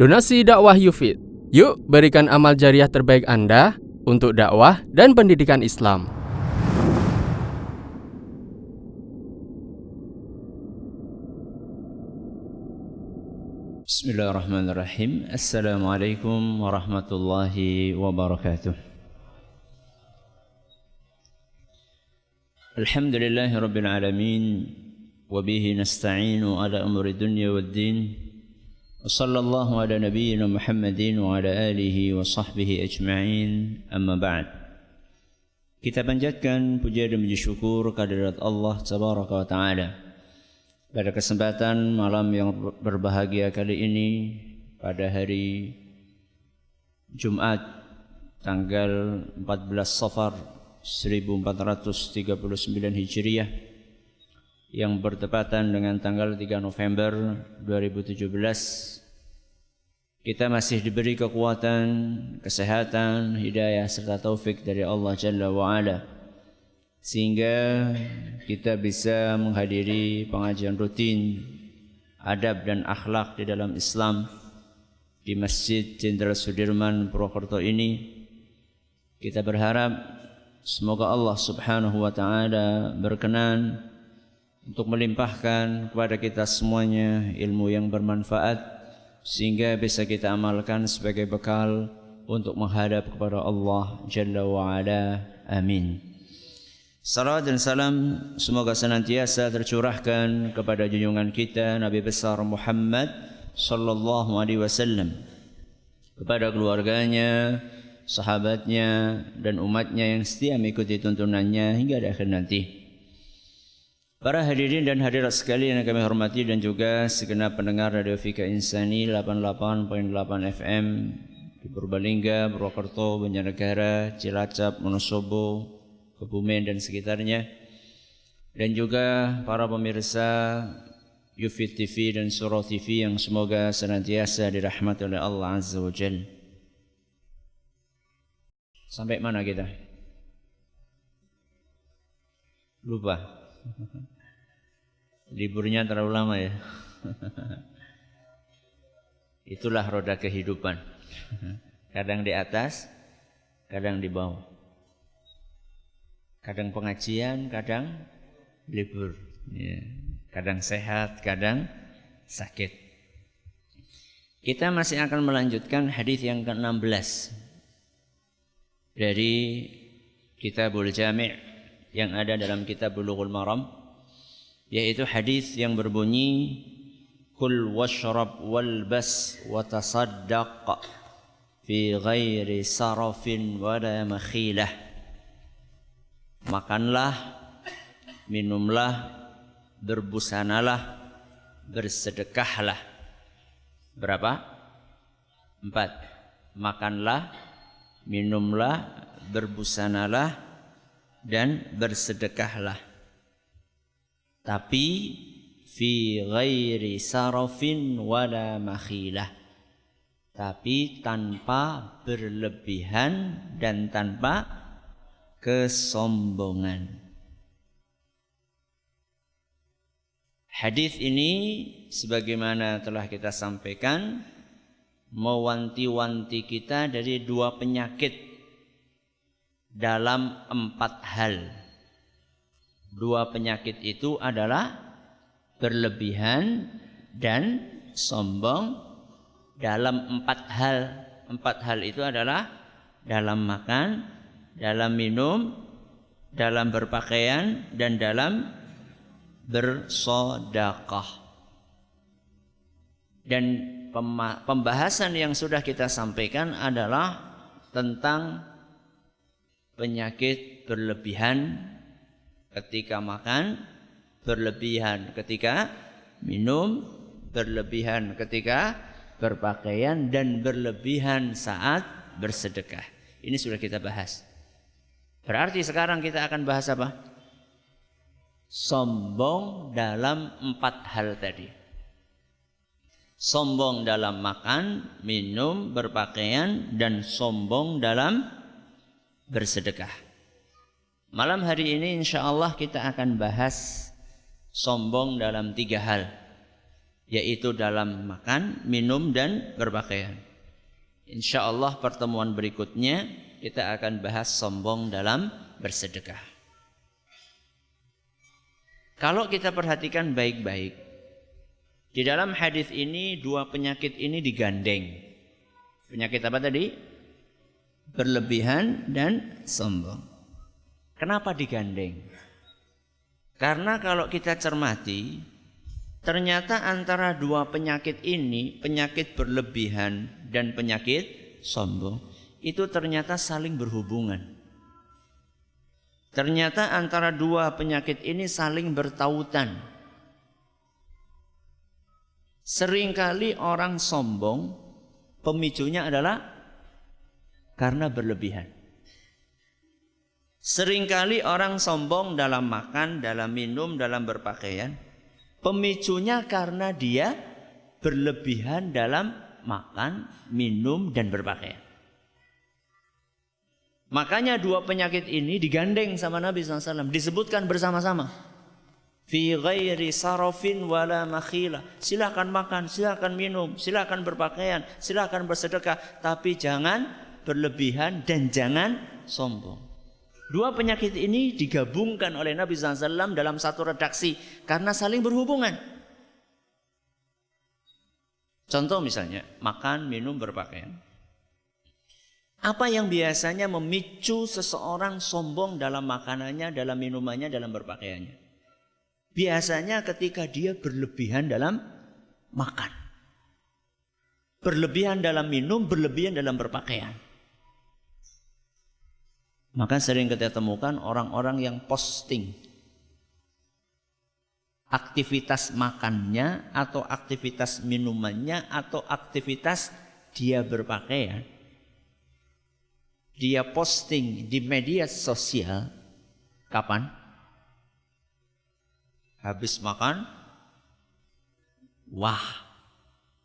Donasi dakwah Yufid. Yuk berikan amal jariah terbaik Anda untuk dakwah dan pendidikan Islam. Bismillahirrahmanirrahim. Assalamualaikum warahmatullahi wabarakatuh. Alhamdulillahi alamin wa bihi nasta'inu ala umuri dunya waddin. Wa ala nabiyyina Muhammadin wa ala alihi wa sahbihi ajma'in. Amma ba'd. Kita panjatkan puja dan puji syukur kehadirat Allah tabaraka wa taala. Pada kesempatan malam yang berbahagia kali ini pada hari Jumat tanggal 14 Safar 1439 Hijriah yang bertepatan dengan tanggal 3 November 2017 kita masih diberi kekuatan, kesehatan, hidayah serta taufik dari Allah Jalla wa ala sehingga kita bisa menghadiri pengajian rutin adab dan akhlak di dalam Islam di Masjid Jenderal Sudirman Purwokerto ini. Kita berharap semoga Allah Subhanahu wa taala berkenan untuk melimpahkan kepada kita semuanya ilmu yang bermanfaat sehingga bisa kita amalkan sebagai bekal untuk menghadap kepada Allah Jalla wa. Amin. Salam dan salam semoga senantiasa tercurahkan kepada junjungan kita Nabi besar Muhammad sallallahu alaihi wasallam kepada keluarganya, sahabatnya dan umatnya yang setia mengikuti tuntunannya hingga akhir nanti. Para hadirin dan hadirat sekalian yang kami hormati dan juga segenap pendengar Radio Fika Insani 88.8 FM di Purbalingga, Purwokerto, Banjarnegara, Cilacap, Wonosobo, Kebumen dan sekitarnya dan juga para pemirsa Yufid TV dan Surah TV yang semoga senantiasa dirahmati oleh Allah Azza wa Jal. Sampai mana kita? Lupa. Liburnya terlalu lama ya. Itulah roda kehidupan. Kadang di atas, kadang di bawah. Kadang pengajian, kadang libur. Ya. Kadang sehat, kadang sakit. Kita masih akan melanjutkan hadis yang ke-16 dari Kitabul Jami' yang ada dalam Kitab Bulughul Maram yaitu hadis yang berbunyi kul washrab walbas wa tasaddaq fi ghairi sarafin wala makhilah makanlah, minumlah, berbusanalah, bersedekahlah. Berapa? Empat. Makanlah, minumlah, berbusanalah, dan bersedekahlah. Tapi fi ghairi sarafin wala makhilah. Tapi tanpa berlebihan dan tanpa kesombongan. Hadis ini sebagaimana telah kita sampaikan mewanti-wanti kita dari dua penyakit dalam empat hal. Dua penyakit itu adalah berlebihan dan sombong dalam empat hal. Empat hal itu adalah dalam makan, dalam minum, dalam berpakaian dan dalam bersodakah. Dan pembahasan yang sudah kita sampaikan adalah tentang penyakit berlebihan ketika makan, berlebihan ketika minum, berlebihan ketika berpakaian dan berlebihan saat bersedekah. Ini sudah kita bahas. Berarti sekarang kita akan bahas apa? Sombong dalam empat hal tadi. Sombong dalam makan, minum, berpakaian, dan sombong dalam bersedekah. Malam hari ini insya Allah kita akan bahas sombong dalam tiga hal. yaitu dalam makan, minum dan berpakaian. Insya Allah pertemuan berikutnya kita akan bahas sombong dalam bersedekah. Kalau kita perhatikan baik-baik, di dalam hadis ini dua penyakit ini digandeng. Penyakit apa tadi? Berlebihan dan sombong. Kenapa digandeng? Karena kalau kita cermati, ternyata antara dua penyakit ini, penyakit berlebihan dan penyakit sombong, itu ternyata saling berhubungan. Ternyata antara dua penyakit ini saling bertautan. Seringkali orang sombong pemicunya adalah karena berlebihan. Seringkali orang sombong dalam makan, dalam minum, dalam berpakaian. Pemicunya karena dia berlebihan dalam makan, minum, dan berpakaian. Makanya dua penyakit ini digandeng sama Nabi SAW. Disebutkan bersama-sama fi ghairi sarafin wala makhila. Silakan makan, silakan minum, silakan berpakaian, silakan bersedekah, tapi jangan berlebihan dan jangan sombong. Dua penyakit ini digabungkan oleh Nabi SAW dalam satu redaksi karena saling berhubungan. Contoh misalnya, makan, minum, berpakaian. Apa yang biasanya memicu seseorang sombong dalam makanannya, dalam minumannya, dalam berpakaiannya? Biasanya ketika dia berlebihan dalam makan. Berlebihan dalam minum, berlebihan dalam berpakaian. Maka sering kita temukan orang-orang yang posting aktivitas makannya atau aktivitas minumannya atau aktivitas dia berpakaian. Dia posting di media sosial kapan? Habis makan, wah.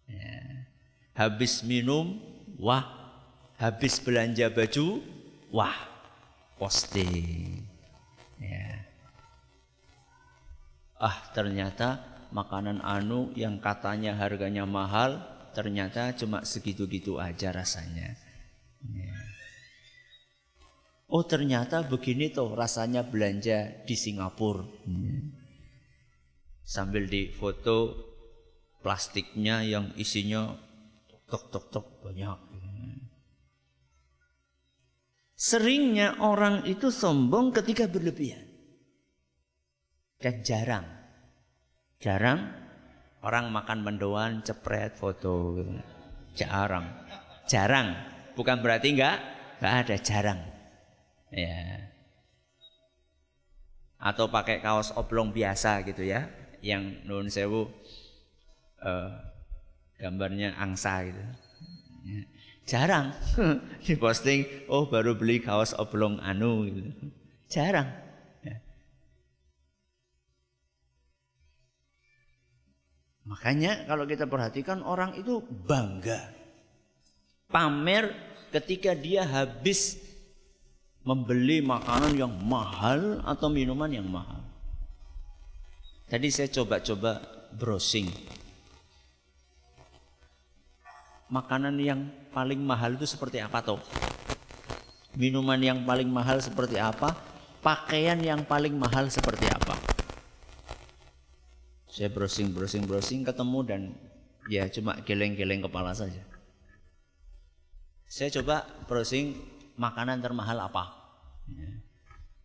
Ya. Habis minum, wah. Habis belanja baju, wah. Posting. Ya. Ah ternyata makanan anu yang katanya harganya mahal, ternyata cuma segitu-gitu aja rasanya. Ya. Oh ternyata begini tuh rasanya belanja di Singapura. Ya sambil difoto plastiknya yang isinya tok tok tok banyak. Seringnya orang itu sombong ketika berlebihan. Dan jarang. Jarang orang makan mendoan cepret foto. Jarang. Jarang. Bukan berarti enggak, enggak ada jarang. Ya. Atau pakai kaos oblong biasa gitu ya yang nun sewu uh, gambarnya angsa gitu. Jarang diposting, oh baru beli kaos oblong anu gitu. Jarang. Ya. Makanya kalau kita perhatikan orang itu bangga. Pamer ketika dia habis membeli makanan yang mahal atau minuman yang mahal. Tadi saya coba-coba browsing. Makanan yang paling mahal itu seperti apa toh? Minuman yang paling mahal seperti apa? Pakaian yang paling mahal seperti apa? Saya browsing, browsing, browsing ketemu dan ya cuma geleng-geleng kepala saja. Saya coba browsing makanan termahal apa? Ya.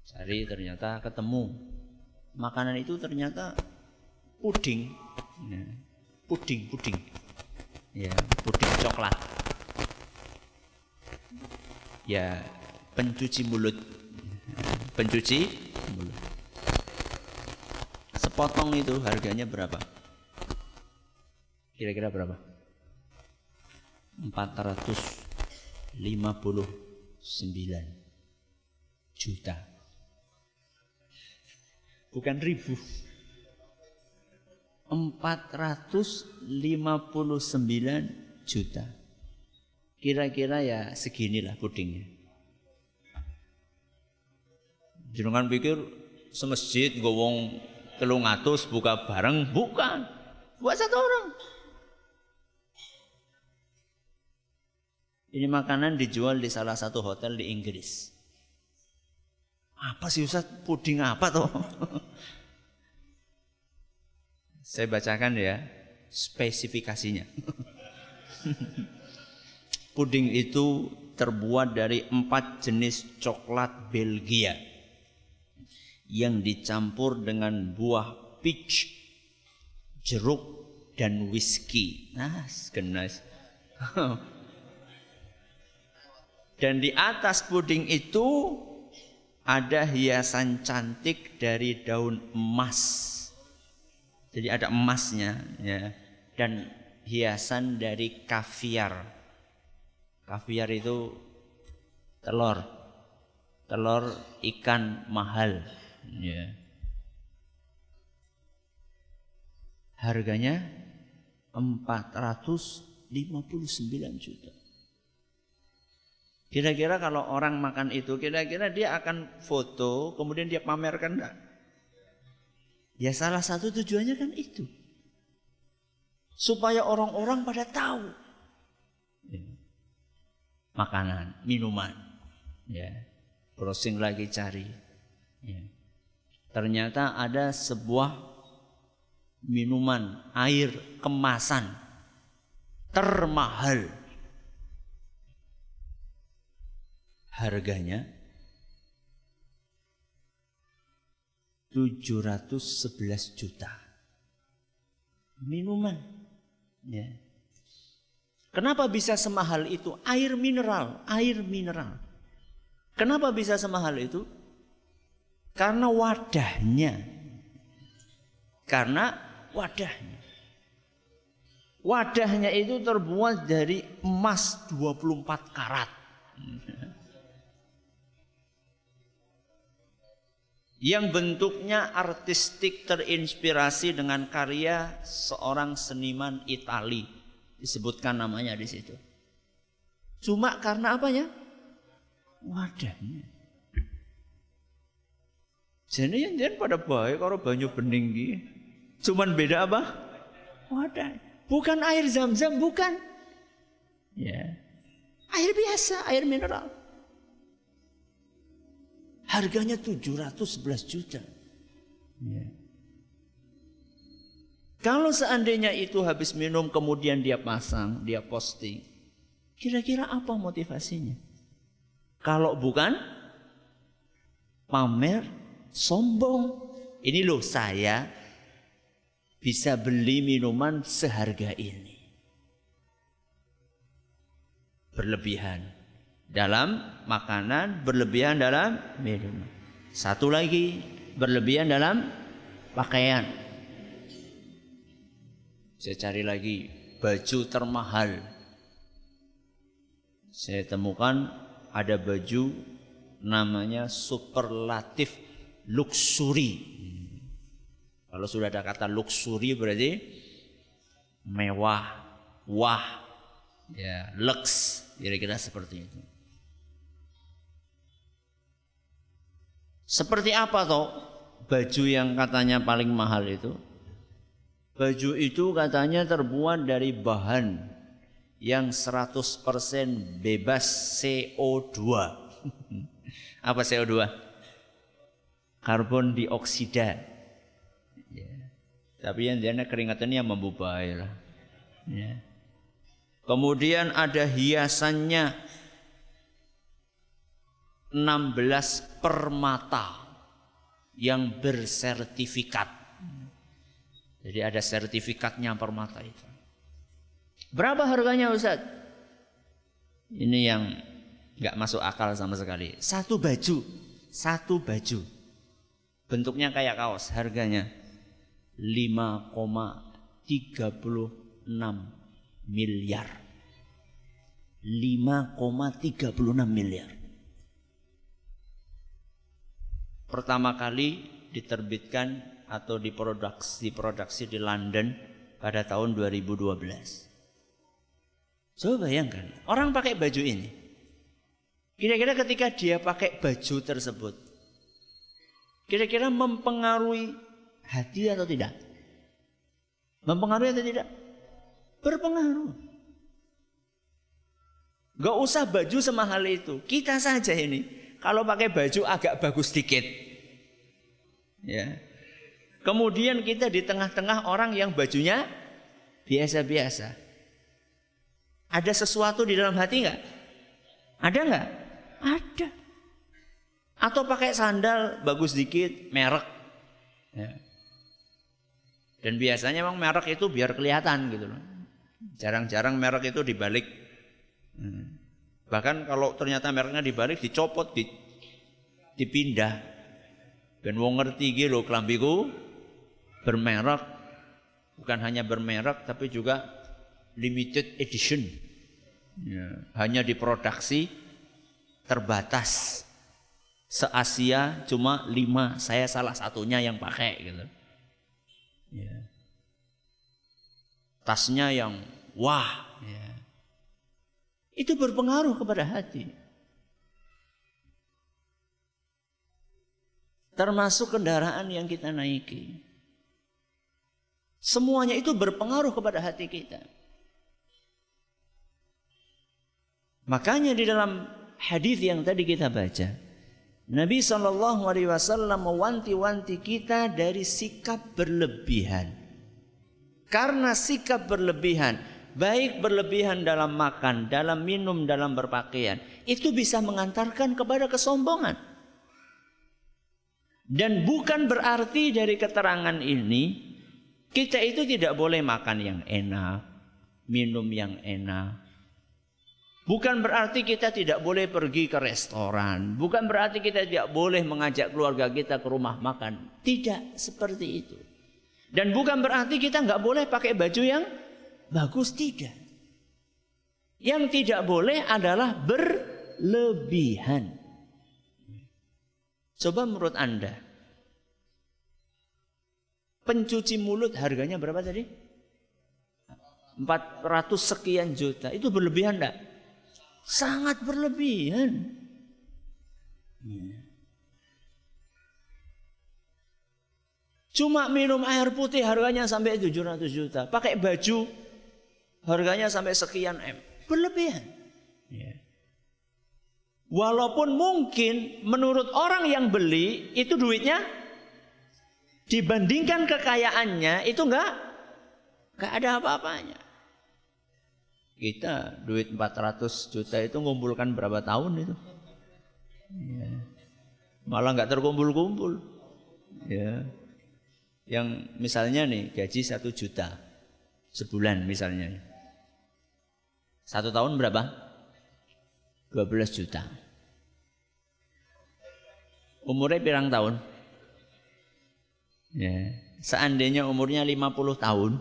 Cari ternyata ketemu makanan itu ternyata puding ya. puding puding ya puding coklat. Ya pencuci mulut. Pencuci mulut. Sepotong itu harganya berapa? Kira-kira berapa? 459 juta. Bukan ribu. 459 juta. Kira-kira ya seginilah pudingnya. Jangan pikir semesjid gowong telung atus buka bareng, bukan. Buat satu orang. Ini makanan dijual di salah satu hotel di Inggris. Apa sih Ustaz? Puding apa tuh? Saya bacakan ya spesifikasinya. Puding itu terbuat dari empat jenis coklat Belgia yang dicampur dengan buah peach, jeruk, dan whisky. Nah, genas. Dan di atas puding itu ada hiasan cantik dari daun emas. Jadi ada emasnya ya dan hiasan dari kaviar. Kaviar itu telur. Telur ikan mahal ya. Harganya 459 juta. Kira-kira kalau orang makan itu, kira-kira dia akan foto, kemudian dia pamerkan enggak? Ya salah satu tujuannya kan itu. Supaya orang-orang pada tahu. Makanan, minuman. Ya. Browsing lagi cari. Ya. Ternyata ada sebuah minuman air kemasan termahal harganya 711 juta. Minuman. Ya. Kenapa bisa semahal itu? Air mineral, air mineral. Kenapa bisa semahal itu? Karena wadahnya. Karena wadahnya. Wadahnya itu terbuat dari emas 24 karat yang bentuknya artistik terinspirasi dengan karya seorang seniman Itali disebutkan namanya di situ. Cuma karena apanya? Wadahnya. Jadi yang jangan pada baik kalau banyu bening Cuman beda apa? Wadah. Bukan air zam-zam, bukan. Ya. Air biasa, air mineral. Harganya 711 juta. Ya. Kalau seandainya itu habis minum kemudian dia pasang, dia posting. Kira-kira apa motivasinya? Kalau bukan pamer, sombong. Ini loh saya bisa beli minuman seharga ini. Berlebihan dalam makanan, berlebihan dalam minum. Satu lagi, berlebihan dalam pakaian. Saya cari lagi baju termahal. Saya temukan ada baju namanya superlatif luxury. Kalau sudah ada kata luxury berarti mewah, wah, ya, lux, kira-kira seperti itu. Seperti apa toh baju yang katanya paling mahal itu? Baju itu katanya terbuat dari bahan yang 100% bebas CO2. apa CO2? Karbon dioksida. Ya. Tapi yang dia keringatannya membubai lah. Ya. Kemudian ada hiasannya 16 permata yang bersertifikat. Jadi ada sertifikatnya permata itu. Berapa harganya Ustaz? Ini yang nggak masuk akal sama sekali. Satu baju, satu baju. Bentuknya kayak kaos, harganya 5,36 miliar. 5,36 miliar. Pertama kali diterbitkan atau diproduksi diproduksi di London pada tahun 2012. Coba bayangkan, orang pakai baju ini. Kira-kira ketika dia pakai baju tersebut, kira-kira mempengaruhi hati atau tidak? Mempengaruhi atau tidak? Berpengaruh. Gak usah baju semahal itu. Kita saja ini. Kalau pakai baju agak bagus sedikit. Ya. Kemudian kita di tengah-tengah orang yang bajunya biasa-biasa. Ada sesuatu di dalam hati nggak? Ada nggak? Ada. Atau pakai sandal bagus dikit, merek. Ya. Dan biasanya memang merek itu biar kelihatan gitu loh. Jarang-jarang merek itu dibalik. Hmm. Bahkan kalau ternyata mereknya dibalik, dicopot, di, dipindah. Ben wong ngerti gitu kelambiku bermerek bukan hanya bermerek tapi juga limited edition. Ya. Hanya diproduksi terbatas. Se-Asia cuma lima, saya salah satunya yang pakai gitu. Ya. Tasnya yang wah. Ya. Itu berpengaruh kepada hati. Termasuk kendaraan yang kita naiki. Semuanya itu berpengaruh kepada hati kita. Makanya di dalam hadis yang tadi kita baca, Nabi Wasallam mewanti-wanti kita dari sikap berlebihan. Karena sikap berlebihan, baik berlebihan dalam makan, dalam minum, dalam berpakaian, itu bisa mengantarkan kepada kesombongan. Dan bukan berarti dari keterangan ini kita itu tidak boleh makan yang enak, minum yang enak. Bukan berarti kita tidak boleh pergi ke restoran. Bukan berarti kita tidak boleh mengajak keluarga kita ke rumah makan. Tidak seperti itu. Dan bukan berarti kita nggak boleh pakai baju yang bagus. Tidak. Yang tidak boleh adalah berlebihan. Coba menurut Anda, pencuci mulut harganya berapa tadi? 400 sekian juta. Itu berlebihan enggak? Sangat berlebihan. Cuma minum air putih harganya sampai 700 juta. Pakai baju harganya sampai sekian M. Berlebihan. Walaupun mungkin menurut orang yang beli itu duitnya dibandingkan kekayaannya itu enggak enggak ada apa-apanya. Kita duit 400 juta itu ngumpulkan berapa tahun itu? Ya. Malah enggak terkumpul-kumpul. Ya. Yang misalnya nih gaji satu juta sebulan misalnya. Satu tahun berapa? 12 juta. Umurnya pirang tahun? Ya. Seandainya umurnya 50 tahun,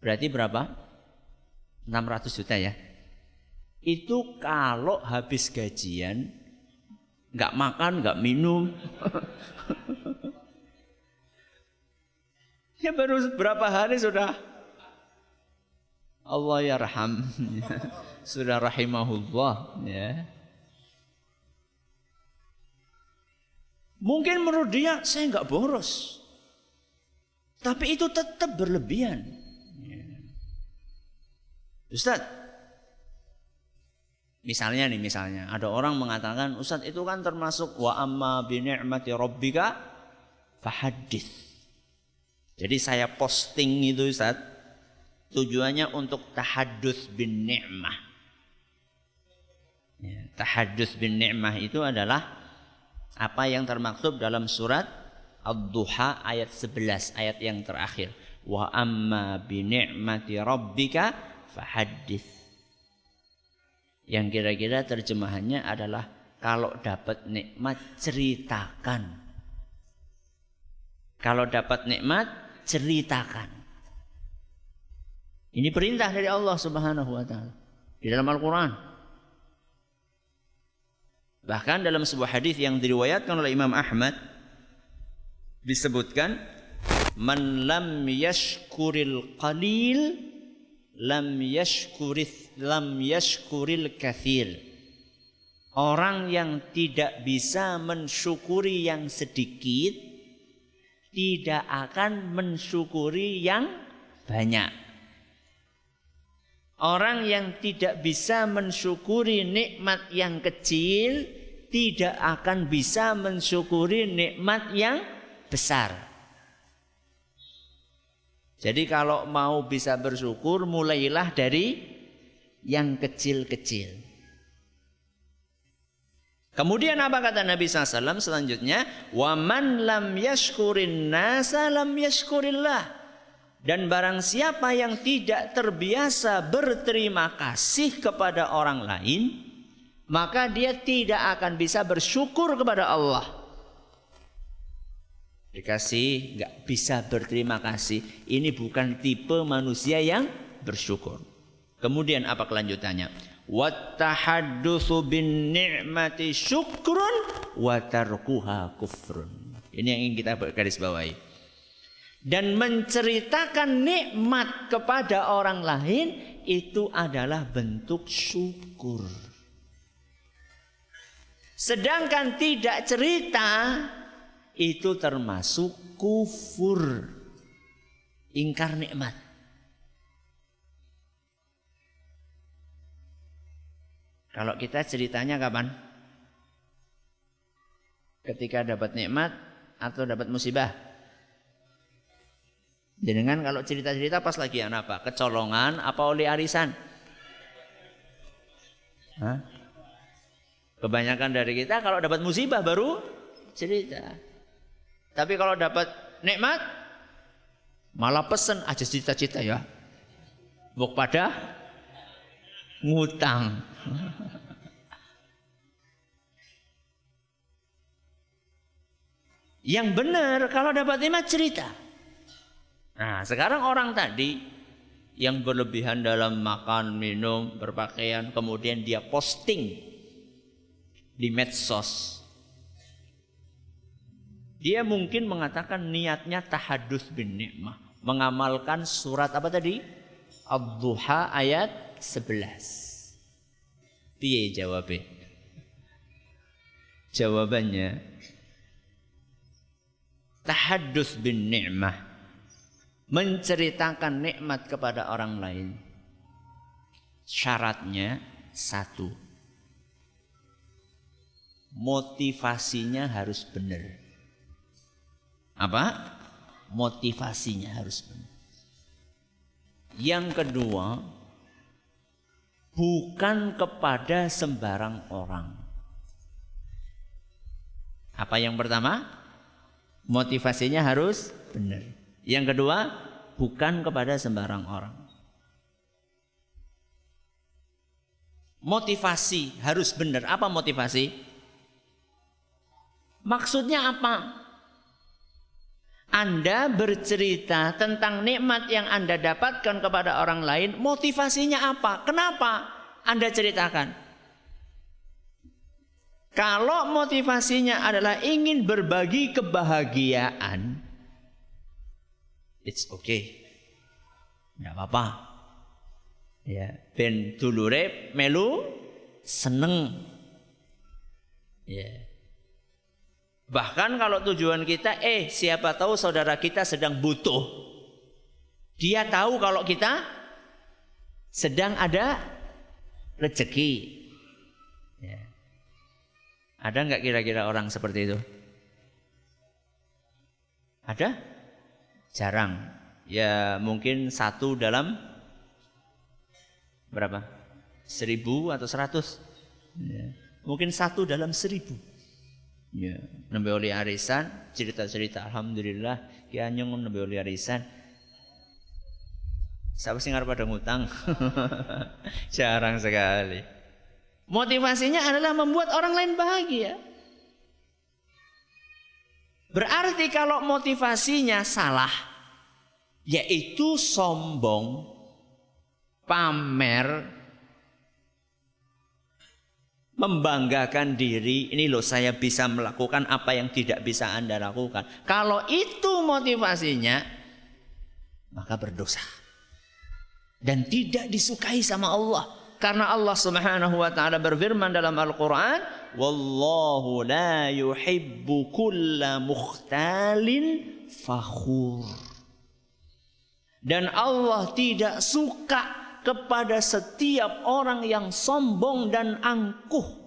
berarti berapa? 600 juta ya. Itu kalau habis gajian, nggak makan, nggak minum. ya baru berapa hari sudah Allah ya raham. sudah rahimahullah ya. Mungkin menurut dia saya nggak boros. Tapi itu tetap berlebihan. Ya. Ustaz, misalnya nih misalnya ada orang mengatakan Ustaz itu kan termasuk wa amma bi ni'mati rabbika fahaddits. Jadi saya posting itu Ustaz tujuannya untuk tahadduts bin ni'mah. Ya, tahadduts bin ni'mah itu adalah apa yang termaktub dalam surat Ad-Duha ayat 11 ayat yang terakhir. Wa amma bi ni'mati rabbika yang kira-kira terjemahannya adalah kalau dapat nikmat ceritakan. Kalau dapat nikmat ceritakan ini perintah dari Allah Subhanahu wa taala. Di dalam Al-Qur'an. Bahkan dalam sebuah hadis yang diriwayatkan oleh Imam Ahmad disebutkan man lam yashkuril qalil lam yashkurith lam yashkuril kathir. Orang yang tidak bisa mensyukuri yang sedikit tidak akan mensyukuri yang banyak. Orang yang tidak bisa mensyukuri nikmat yang kecil tidak akan bisa mensyukuri nikmat yang besar. Jadi kalau mau bisa bersyukur mulailah dari yang kecil-kecil. Kemudian apa kata Nabi SAW selanjutnya? Waman lam yashkurin nasa lam yashkurillah. Dan barang siapa yang tidak terbiasa berterima kasih kepada orang lain, maka dia tidak akan bisa bersyukur kepada Allah. Dikasih nggak bisa berterima kasih. Ini bukan tipe manusia yang bersyukur. Kemudian apa kelanjutannya? Wattahaddusu bin ni'mati syukrun wa tarkuha kufrun. Ini yang ingin kita garis bawahi. Dan menceritakan nikmat kepada orang lain itu adalah bentuk syukur. Sedangkan tidak cerita itu termasuk kufur. Ingkar nikmat. Kalau kita ceritanya kapan? Ketika dapat nikmat atau dapat musibah? Dengan kalau cerita-cerita pas lagi yang apa? Kecolongan apa oleh arisan? Hah? Kebanyakan dari kita kalau dapat musibah baru cerita. Tapi kalau dapat nikmat malah pesen aja cita-cita ya. Buk pada ngutang. Yang benar kalau dapat nikmat cerita. Nah, sekarang orang tadi yang berlebihan dalam makan, minum, berpakaian, kemudian dia posting di medsos. Dia mungkin mengatakan niatnya tahadus bin nikmah, mengamalkan surat apa tadi? Ad-Duha ayat 11. Piye jawabnya? Jawabannya tahadus bin ni'mah menceritakan nikmat kepada orang lain. Syaratnya satu. Motivasinya harus benar. Apa? Motivasinya harus benar. Yang kedua bukan kepada sembarang orang. Apa yang pertama? Motivasinya harus benar. Yang kedua, bukan kepada sembarang orang. Motivasi harus benar. Apa motivasi? Maksudnya apa? Anda bercerita tentang nikmat yang Anda dapatkan kepada orang lain, motivasinya apa? Kenapa Anda ceritakan? Kalau motivasinya adalah ingin berbagi kebahagiaan, it's okay. Enggak apa-apa. Ya, ben dulure melu seneng. Ya. Bahkan kalau tujuan kita eh siapa tahu saudara kita sedang butuh. Dia tahu kalau kita sedang ada rezeki. Ada nggak kira-kira orang seperti itu? Ada? Jarang. Ya mungkin satu dalam berapa? Seribu atau seratus? Ya. Mungkin satu dalam seribu. Ya, nembe oleh arisan, cerita-cerita alhamdulillah ki anyong nembe oleh arisan. Siapa sih ngarep pada ngutang? Jarang sekali. Motivasinya adalah membuat orang lain bahagia. Berarti kalau motivasinya salah, yaitu sombong, pamer, membanggakan diri, ini loh saya bisa melakukan apa yang tidak bisa Anda lakukan. Kalau itu motivasinya, maka berdosa. Dan tidak disukai sama Allah. Karena Allah Subhanahu wa taala berfirman dalam Al-Qur'an, "Wallahu la yuhibbu kulla mukhtalin fakhur." Dan Allah tidak suka kepada setiap orang yang sombong dan angkuh.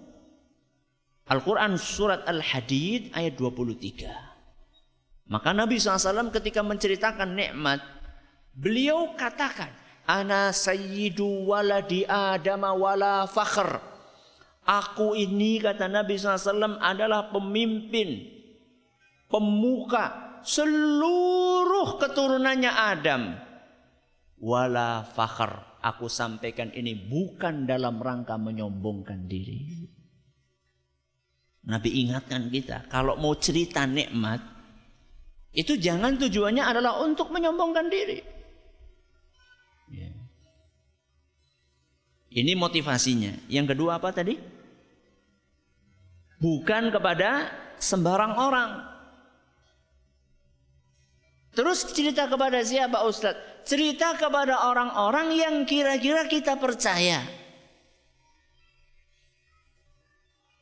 Al-Quran surat Al-Hadid ayat 23. Maka Nabi SAW ketika menceritakan nikmat, beliau katakan, Ana sayyidu waladi adama wala fakhr. Aku ini kata Nabi SAW adalah pemimpin, pemuka seluruh keturunannya Adam wala fakhr. Aku sampaikan ini bukan dalam rangka menyombongkan diri. Nabi ingatkan kita, kalau mau cerita nikmat, itu jangan tujuannya adalah untuk menyombongkan diri. Ini motivasinya. Yang kedua apa tadi? Bukan kepada sembarang orang. Terus cerita kepada siapa Ustadz? Cerita kepada orang-orang yang kira-kira kita percaya.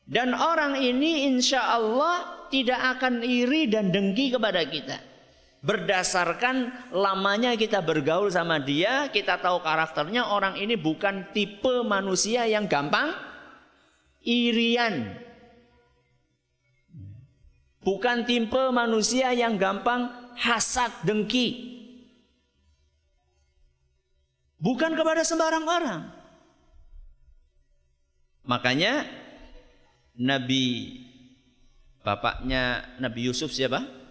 Dan orang ini insya Allah tidak akan iri dan dengki kepada kita. Berdasarkan lamanya kita bergaul sama dia, kita tahu karakternya orang ini bukan tipe manusia yang gampang irian. Bukan tipe manusia yang gampang hasad, dengki. Bukan kepada sembarang orang. Makanya Nabi bapaknya Nabi Yusuf siapa?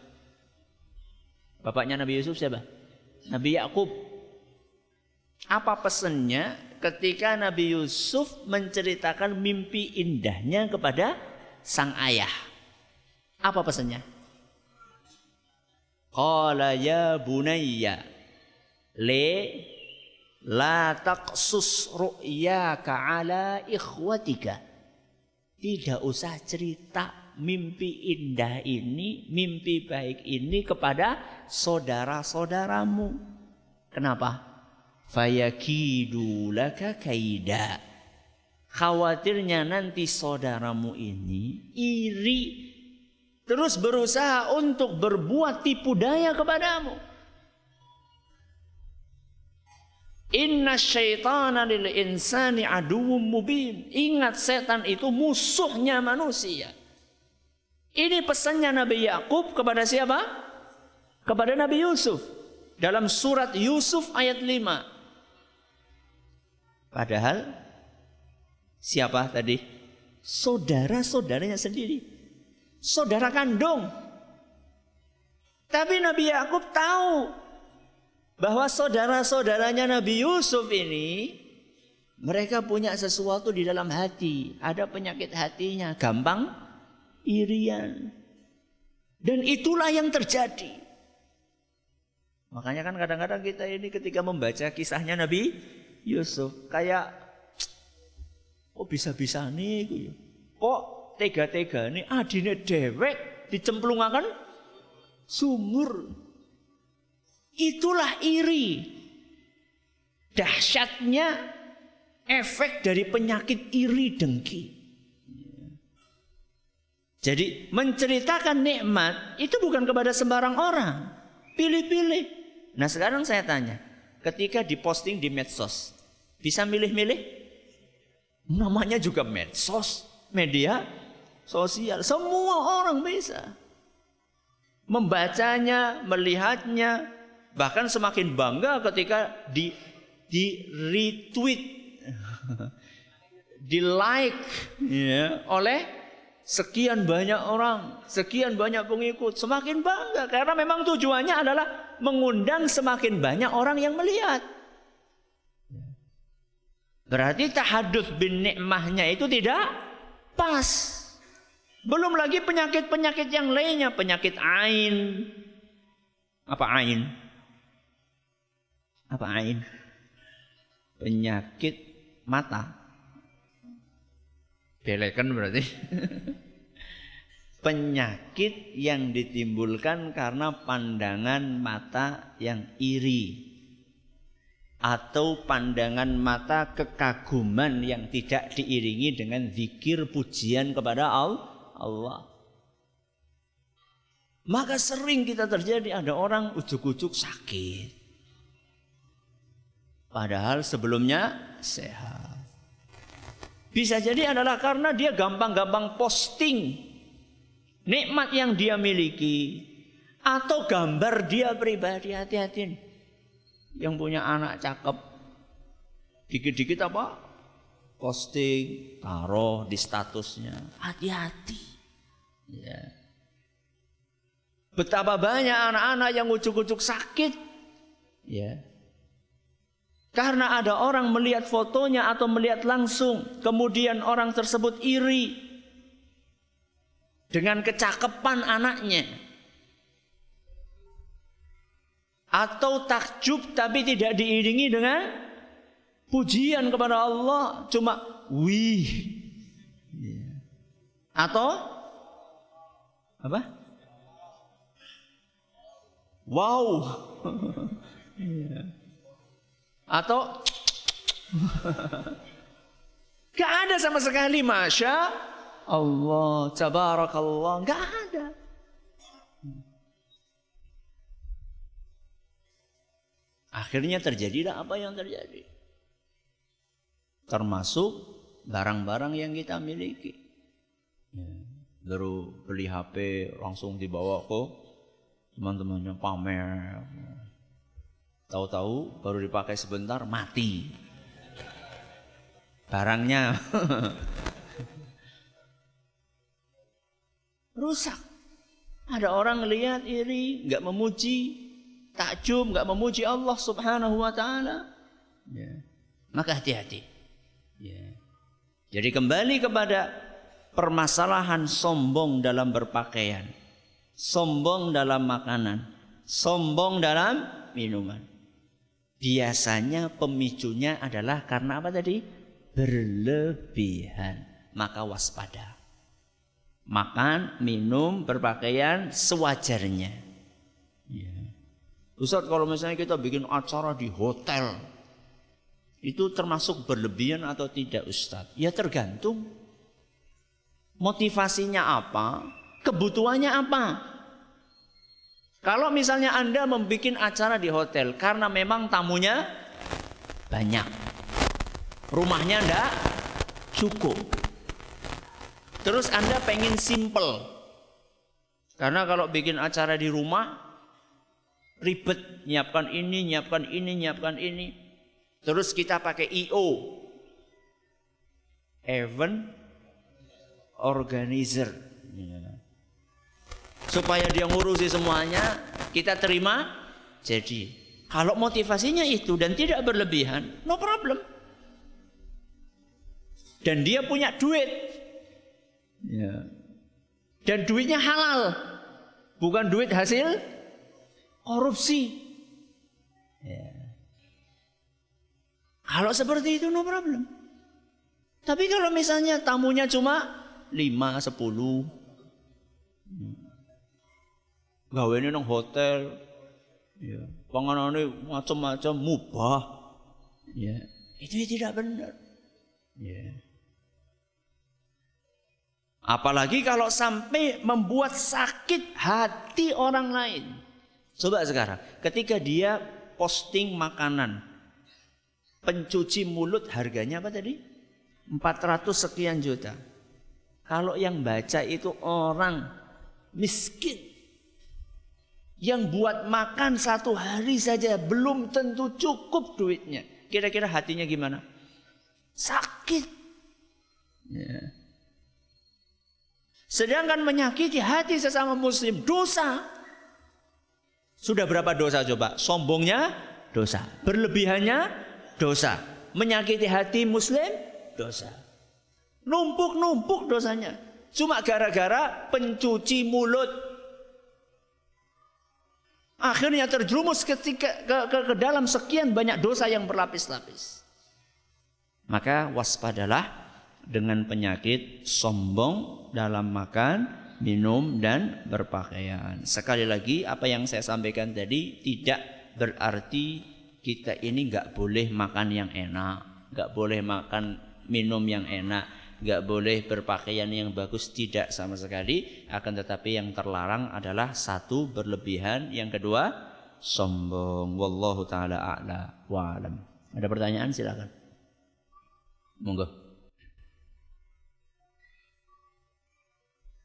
Bapaknya Nabi Yusuf siapa? Nabi Yakub. Apa pesannya ketika Nabi Yusuf menceritakan mimpi indahnya kepada sang ayah? Apa pesannya? Qala ya bunayya le la taqsus ru'yaka ala ikhwatika. Tidak usah cerita mimpi indah ini, mimpi baik ini kepada saudara-saudaramu. Kenapa? Fayakidu laka kaida. Khawatirnya nanti saudaramu ini iri terus berusaha untuk berbuat tipu daya kepadamu. Inna syaitana lil insani aduwwum mubin. Ingat setan itu musuhnya manusia. Ini pesannya Nabi Yakub kepada siapa? Kepada Nabi Yusuf. Dalam surat Yusuf ayat 5. Padahal siapa tadi? Saudara-saudaranya sendiri saudara kandung. Tapi Nabi Yakub tahu bahwa saudara-saudaranya Nabi Yusuf ini mereka punya sesuatu di dalam hati, ada penyakit hatinya, gampang irian. Dan itulah yang terjadi. Makanya kan kadang-kadang kita ini ketika membaca kisahnya Nabi Yusuf kayak kok bisa-bisa nih kok tega-tega ini adine dewek dicemplungakan sumur. Itulah iri. Dahsyatnya efek dari penyakit iri dengki. Jadi menceritakan nikmat itu bukan kepada sembarang orang. Pilih-pilih. Nah sekarang saya tanya. Ketika diposting di medsos. Bisa milih-milih? Namanya juga medsos. Media sosial. Semua orang bisa. Membacanya, melihatnya, bahkan semakin bangga ketika di di retweet, di like ya, oleh sekian banyak orang, sekian banyak pengikut, semakin bangga karena memang tujuannya adalah mengundang semakin banyak orang yang melihat. Berarti tahadus bin nikmahnya itu tidak pas. Belum lagi penyakit-penyakit yang lainnya, penyakit ain. Apa ain? Apa ain? Penyakit mata. Belekan berarti. penyakit yang ditimbulkan karena pandangan mata yang iri atau pandangan mata kekaguman yang tidak diiringi dengan zikir pujian kepada Allah. Maka sering kita terjadi ada orang ujuk-ujuk sakit. Padahal sebelumnya sehat. Bisa jadi adalah karena dia gampang-gampang posting nikmat yang dia miliki atau gambar dia pribadi. Hati-hati yang punya anak cakep. Dikit-dikit apa? Posting taruh di statusnya. Hati-hati. Ya. Betapa banyak anak-anak yang ucuk-ucuk sakit. Ya karena ada orang melihat fotonya atau melihat langsung, kemudian orang tersebut iri dengan kecakapan anaknya. Atau takjub tapi tidak diiringi dengan pujian kepada Allah, cuma wih. Atau apa? Wow. yeah. Atau Gak ada sama sekali Masya Allah Tabarakallah Gak ada. Akhirnya terjadilah apa yang terjadi. Termasuk barang-barang yang kita miliki. Ya. Baru beli HP langsung dibawa ke teman-temannya pamer Tahu-tahu baru dipakai sebentar mati. Barangnya rusak. Ada orang lihat iri, nggak memuji, takjub, nggak memuji Allah Subhanahu wa taala. Ya. Maka hati-hati. Ya. Jadi kembali kepada permasalahan sombong dalam berpakaian, sombong dalam makanan, sombong dalam minuman. Biasanya pemicunya adalah karena apa tadi? Berlebihan. Maka waspada. Makan, minum, berpakaian sewajarnya. Ya. Ustaz kalau misalnya kita bikin acara di hotel. Itu termasuk berlebihan atau tidak Ustaz? Ya tergantung. Motivasinya apa? Kebutuhannya apa? Kalau misalnya Anda membuat acara di hotel karena memang tamunya banyak. Rumahnya enggak cukup. Terus Anda pengen simple. Karena kalau bikin acara di rumah ribet, nyiapkan ini, nyiapkan ini, nyiapkan ini. Terus kita pakai IO. Event Organizer. Ya supaya dia ngurusi semuanya kita terima jadi. Kalau motivasinya itu dan tidak berlebihan no problem. Dan dia punya duit. Ya. dan duitnya halal. Bukan duit hasil korupsi. Ya. kalau seperti itu no problem. Tapi kalau misalnya tamunya cuma 5, 10 gawe ini nang hotel. Ya panganane macam-macam mubah. Ya. Itu tidak benar ya. Apalagi kalau sampai membuat sakit hati orang lain. Coba sekarang ketika dia posting makanan pencuci mulut harganya apa tadi? 400 sekian juta. Kalau yang baca itu orang miskin yang buat makan satu hari saja belum tentu cukup duitnya. Kira-kira hatinya gimana? Sakit. Ya. Sedangkan menyakiti hati sesama muslim dosa. Sudah berapa dosa coba? Sombongnya dosa. Berlebihannya dosa. Menyakiti hati muslim dosa. Numpuk-numpuk dosanya. Cuma gara-gara pencuci mulut Akhirnya terjerumus ketika ke, ke, ke dalam sekian banyak dosa yang berlapis-lapis. Maka waspadalah dengan penyakit sombong dalam makan, minum dan berpakaian. Sekali lagi apa yang saya sampaikan tadi tidak berarti kita ini nggak boleh makan yang enak, nggak boleh makan minum yang enak nggak boleh berpakaian yang bagus tidak sama sekali akan tetapi yang terlarang adalah satu berlebihan yang kedua sombong wallahu taala a'la wa alam Ada pertanyaan silakan. Monggo.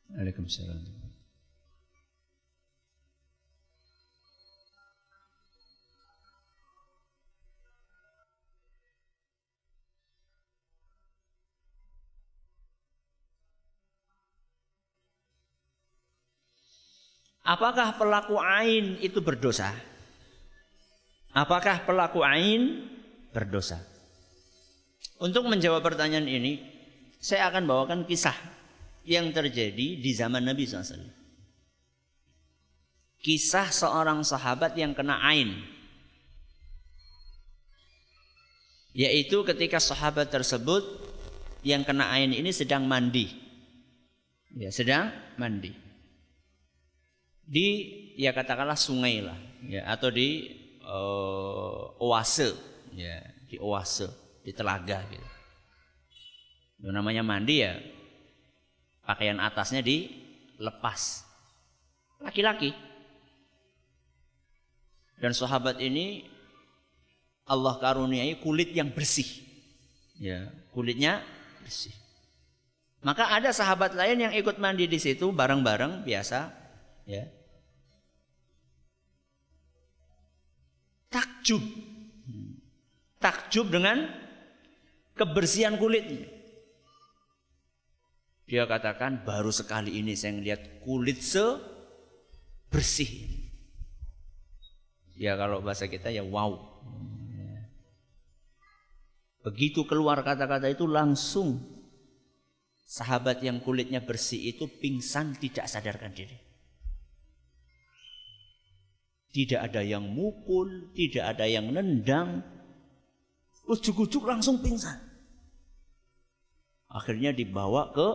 Waalaikumsalam. Apakah pelaku ain itu berdosa? Apakah pelaku ain berdosa? Untuk menjawab pertanyaan ini, saya akan bawakan kisah yang terjadi di zaman Nabi SAW. Kisah seorang sahabat yang kena ain. Yaitu ketika sahabat tersebut yang kena ain ini sedang mandi. Ya, sedang mandi di ya katakanlah sungai lah ya atau di uh, oase ya di oase di telaga gitu. Yang namanya mandi ya pakaian atasnya dilepas. Laki-laki. Dan sahabat ini Allah karuniai kulit yang bersih. Ya, kulitnya bersih. Maka ada sahabat lain yang ikut mandi di situ bareng-bareng biasa, ya. Takjub. Takjub dengan kebersihan kulitnya. Dia katakan baru sekali ini saya melihat kulit sebersih. Ya kalau bahasa kita ya wow. Begitu keluar kata-kata itu langsung sahabat yang kulitnya bersih itu pingsan tidak sadarkan diri. Tidak ada yang mukul, tidak ada yang nendang. Ujuk-ujuk langsung pingsan. Akhirnya dibawa ke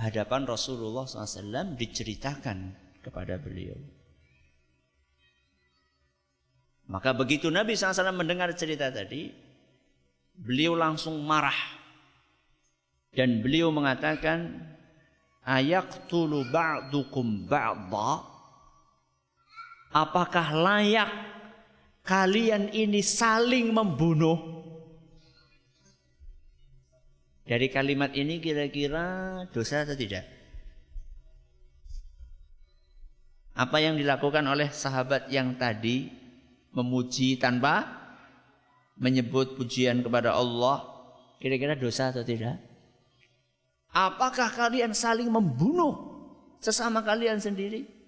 hadapan Rasulullah SAW diceritakan kepada beliau. Maka begitu Nabi SAW mendengar cerita tadi, beliau langsung marah. Dan beliau mengatakan, Ayaktulu ba'dukum ba'da Apakah layak kalian ini saling membunuh? Dari kalimat ini kira-kira dosa atau tidak? Apa yang dilakukan oleh sahabat yang tadi memuji tanpa menyebut pujian kepada Allah kira-kira dosa atau tidak? Apakah kalian saling membunuh sesama kalian sendiri?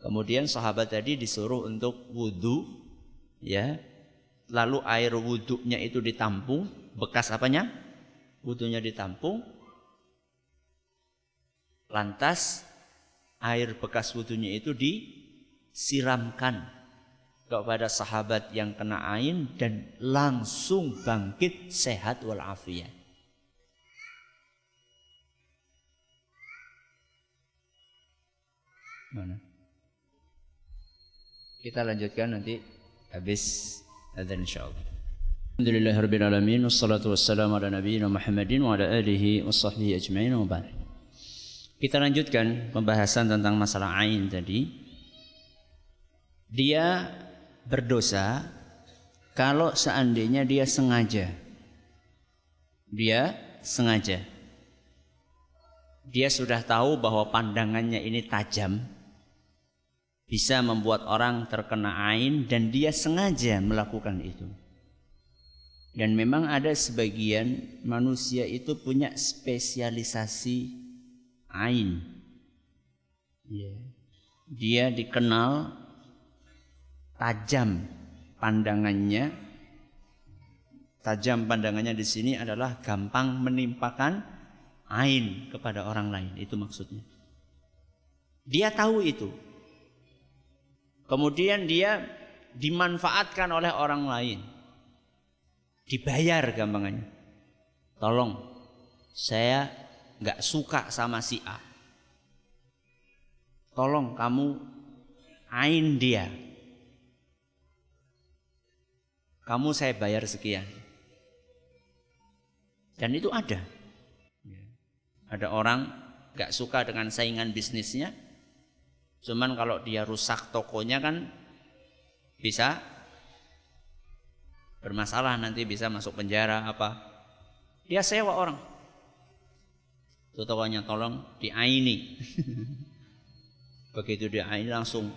Kemudian sahabat tadi disuruh untuk wudhu, ya. Lalu air wudhunya itu ditampung, bekas apanya? Wudhunya ditampung. Lantas air bekas wudhunya itu disiramkan kepada sahabat yang kena ain dan langsung bangkit sehat walafiat. Mana? Kita lanjutkan nanti habis adzan insyaallah. Alhamdulillah rabbil alamin wassalatu wassalamu ala nabiyyina Muhammadin wa ala alihi washabbihi ajmain wa ba'd. Kita lanjutkan pembahasan tentang masalah ain tadi. Dia berdosa kalau seandainya dia sengaja. Dia sengaja. Dia sudah tahu bahwa pandangannya ini tajam, bisa membuat orang terkena ain dan dia sengaja melakukan itu. Dan memang ada sebagian manusia itu punya spesialisasi ain. Yeah. Dia dikenal tajam pandangannya. Tajam pandangannya di sini adalah gampang menimpakan ain kepada orang lain. Itu maksudnya. Dia tahu itu, Kemudian dia dimanfaatkan oleh orang lain. Dibayar gampangannya. Tolong, saya nggak suka sama si A. Tolong kamu ain dia. Kamu saya bayar sekian. Dan itu ada. Ada orang nggak suka dengan saingan bisnisnya, Cuman kalau dia rusak tokonya kan bisa bermasalah nanti bisa masuk penjara apa. Dia sewa orang. Tutokannya tolong diaini. Begitu diaini langsung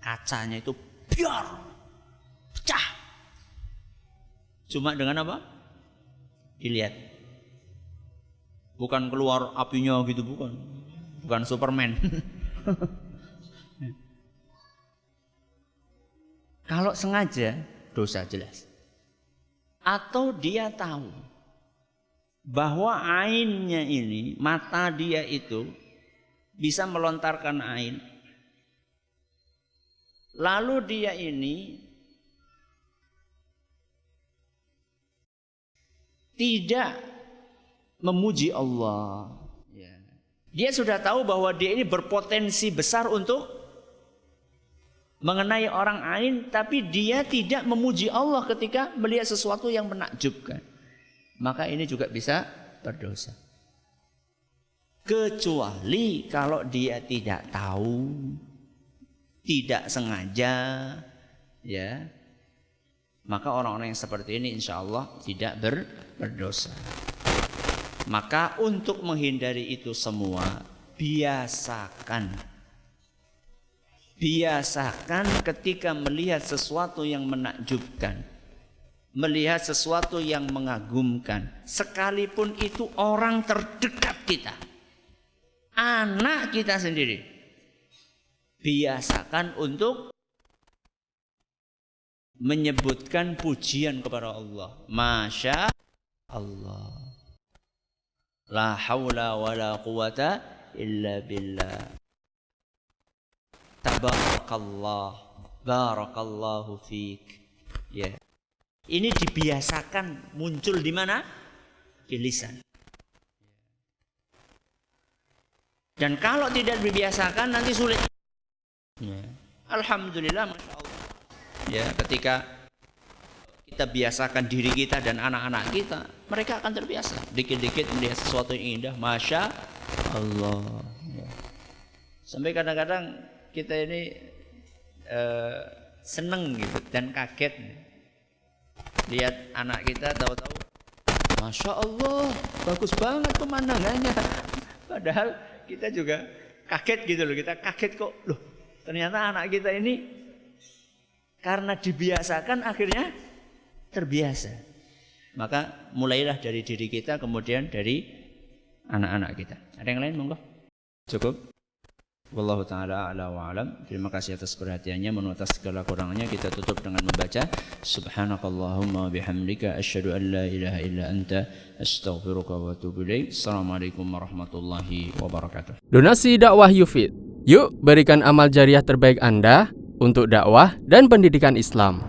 kacanya itu biar pecah. Cuma dengan apa? Dilihat. Bukan keluar apinya gitu bukan. Bukan Superman. Kalau sengaja dosa jelas. Atau dia tahu bahwa ainnya ini, mata dia itu bisa melontarkan ain. Lalu dia ini tidak memuji Allah. Ya. Dia sudah tahu bahwa dia ini berpotensi besar untuk mengenai orang lain, tapi dia tidak memuji Allah ketika melihat sesuatu yang menakjubkan. Maka ini juga bisa berdosa. Kecuali kalau dia tidak tahu, tidak sengaja, ya, maka orang-orang yang seperti ini insya Allah tidak ber, berdosa. Maka untuk menghindari itu semua, biasakan. Biasakan ketika melihat sesuatu yang menakjubkan. Melihat sesuatu yang mengagumkan. Sekalipun itu orang terdekat kita. Anak kita sendiri. Biasakan untuk menyebutkan pujian kepada Allah. Masya Allah. La haula wa la quwata illa billah. Tabarakallah. Barakallahu fiik. Ya. Ini dibiasakan muncul di mana? Di lisan. Dan kalau tidak dibiasakan nanti sulit. Ya. Alhamdulillah, masya Allah. Ya, ketika kita biasakan diri kita dan anak-anak kita, mereka akan terbiasa. Dikit-dikit melihat sesuatu yang indah, masya Allah. Ya. Sampai kadang-kadang kita ini uh, seneng gitu dan kaget lihat anak kita tahu-tahu, masya Allah, bagus banget pemandangannya. Padahal kita juga kaget gitu loh, kita kaget kok, loh ternyata anak kita ini karena dibiasakan akhirnya terbiasa. Maka mulailah dari diri kita kemudian dari anak-anak kita. Ada yang lain monggo? Cukup? Wallahu taala ala wa alam. Terima kasih atas perhatiannya. Menurut atas segala kurangnya kita tutup dengan membaca Subhanakallahumma bihamdika asyhadu an la ilaha illa anta astaghfiruka wa atubu. Assalamualaikum warahmatullahi wabarakatuh. Donasi dakwah Yufid. Yuk berikan amal jariah terbaik Anda untuk dakwah dan pendidikan Islam.